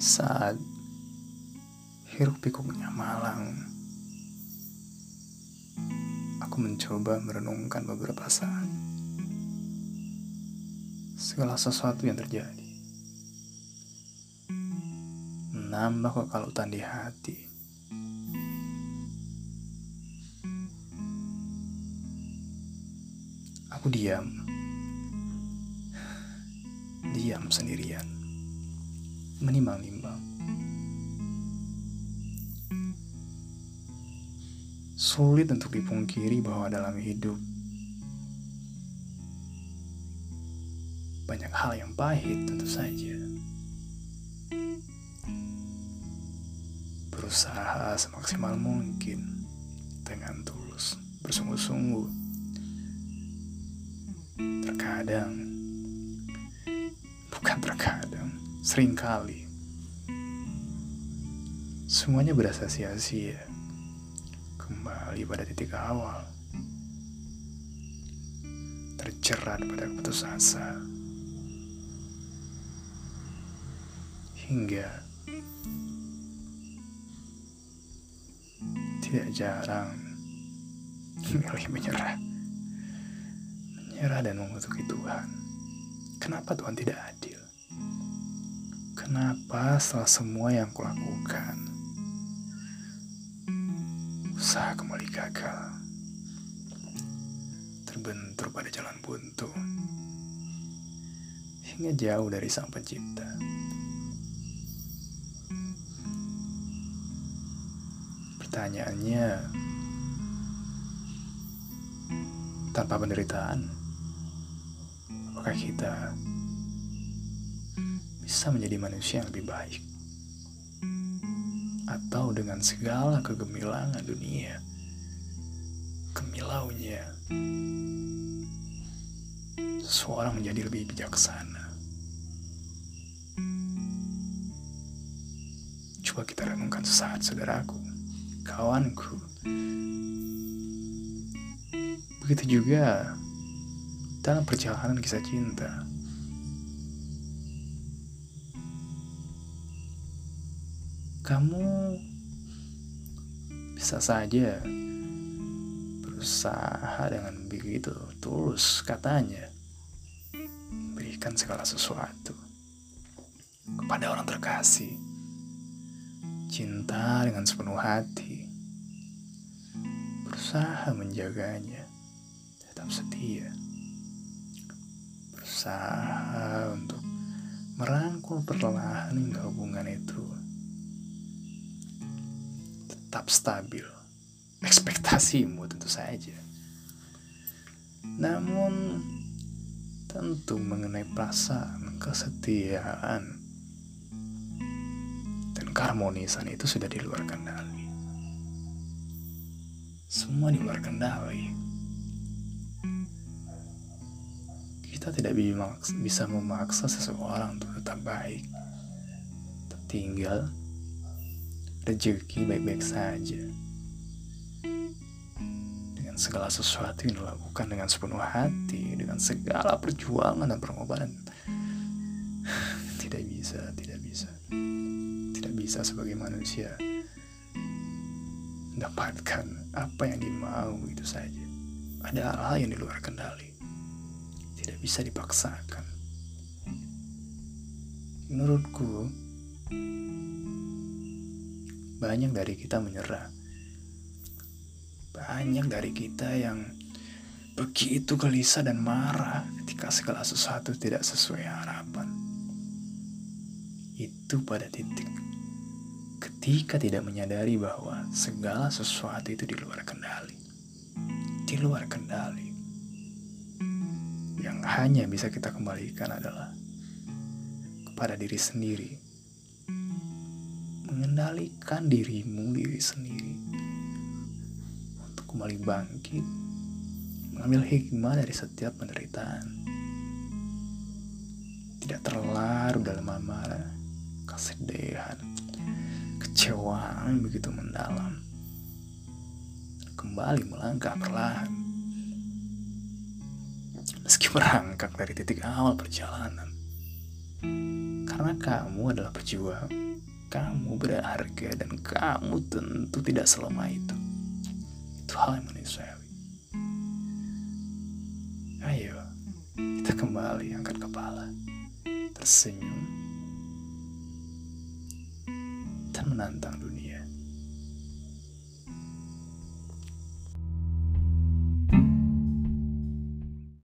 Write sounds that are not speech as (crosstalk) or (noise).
Saat hiruk pikuknya malang, aku mencoba merenungkan beberapa saat. Segala sesuatu yang terjadi menambah kekalutan di hati. Aku diam, diam sendirian, menimbang-nimbang. Sulit untuk dipungkiri bahwa dalam hidup banyak hal yang pahit tentu saja. Berusaha semaksimal mungkin dengan tulus, bersungguh-sungguh. Terkadang, bukan terkadang, sering kali. Semuanya berasa sia-sia. Kembali pada titik awal. Terjerat pada putus asa. Hingga tidak jarang milih menyerah. Menyerah dan mengutuki Tuhan. Kenapa Tuhan tidak adil? Kenapa setelah semua yang kulakukan, usaha kembali gagal, terbentur pada jalan buntu, hingga jauh dari Sang Pencipta? Pertanyaannya, tanpa penderitaan, apakah kita bisa menjadi manusia yang lebih baik? Atau dengan segala kegemilangan dunia, gemilaunya, seseorang menjadi lebih bijaksana? Coba kita renungkan sesaat, saudaraku kawanku. Begitu juga dalam perjalanan kisah cinta. Kamu bisa saja berusaha dengan begitu tulus katanya. Berikan segala sesuatu kepada orang terkasih. Cinta dengan sepenuh hati, berusaha menjaganya, tetap setia, berusaha untuk merangkul perlahan hingga hubungan itu tetap stabil. (laughs) Ekspektasimu tentu saja. Namun tentu mengenai perasaan kesetiaan keharmonisan itu sudah di luar kendali. Semua di luar kendali. Kita tidak bisa memaksa seseorang untuk tetap baik. Tinggal rezeki baik-baik saja. Dengan segala sesuatu yang dilakukan dengan sepenuh hati, dengan segala perjuangan dan pengorbanan. (sighs) Tidak bisa, tidak bisa bisa sebagai manusia mendapatkan apa yang dimau itu saja. Ada hal-hal yang di luar kendali. Tidak bisa dipaksakan. Menurutku, banyak dari kita menyerah. Banyak dari kita yang begitu gelisah dan marah ketika segala sesuatu tidak sesuai harapan. Itu pada titik ketika tidak menyadari bahwa segala sesuatu itu di luar kendali. Di luar kendali. Yang hanya bisa kita kembalikan adalah kepada diri sendiri. Mengendalikan dirimu, diri sendiri. Untuk kembali bangkit. Mengambil hikmah dari setiap penderitaan. Tidak terlarut dalam amarah, kesedihan, kekecewaan begitu mendalam. Kembali melangkah perlahan. Meski merangkak dari titik awal perjalanan. Karena kamu adalah pejuang. Kamu berharga dan kamu tentu tidak selemah itu. Itu hal yang manusiawi. Ayo, kita kembali angkat kepala, tersenyum, dan menantang dunia.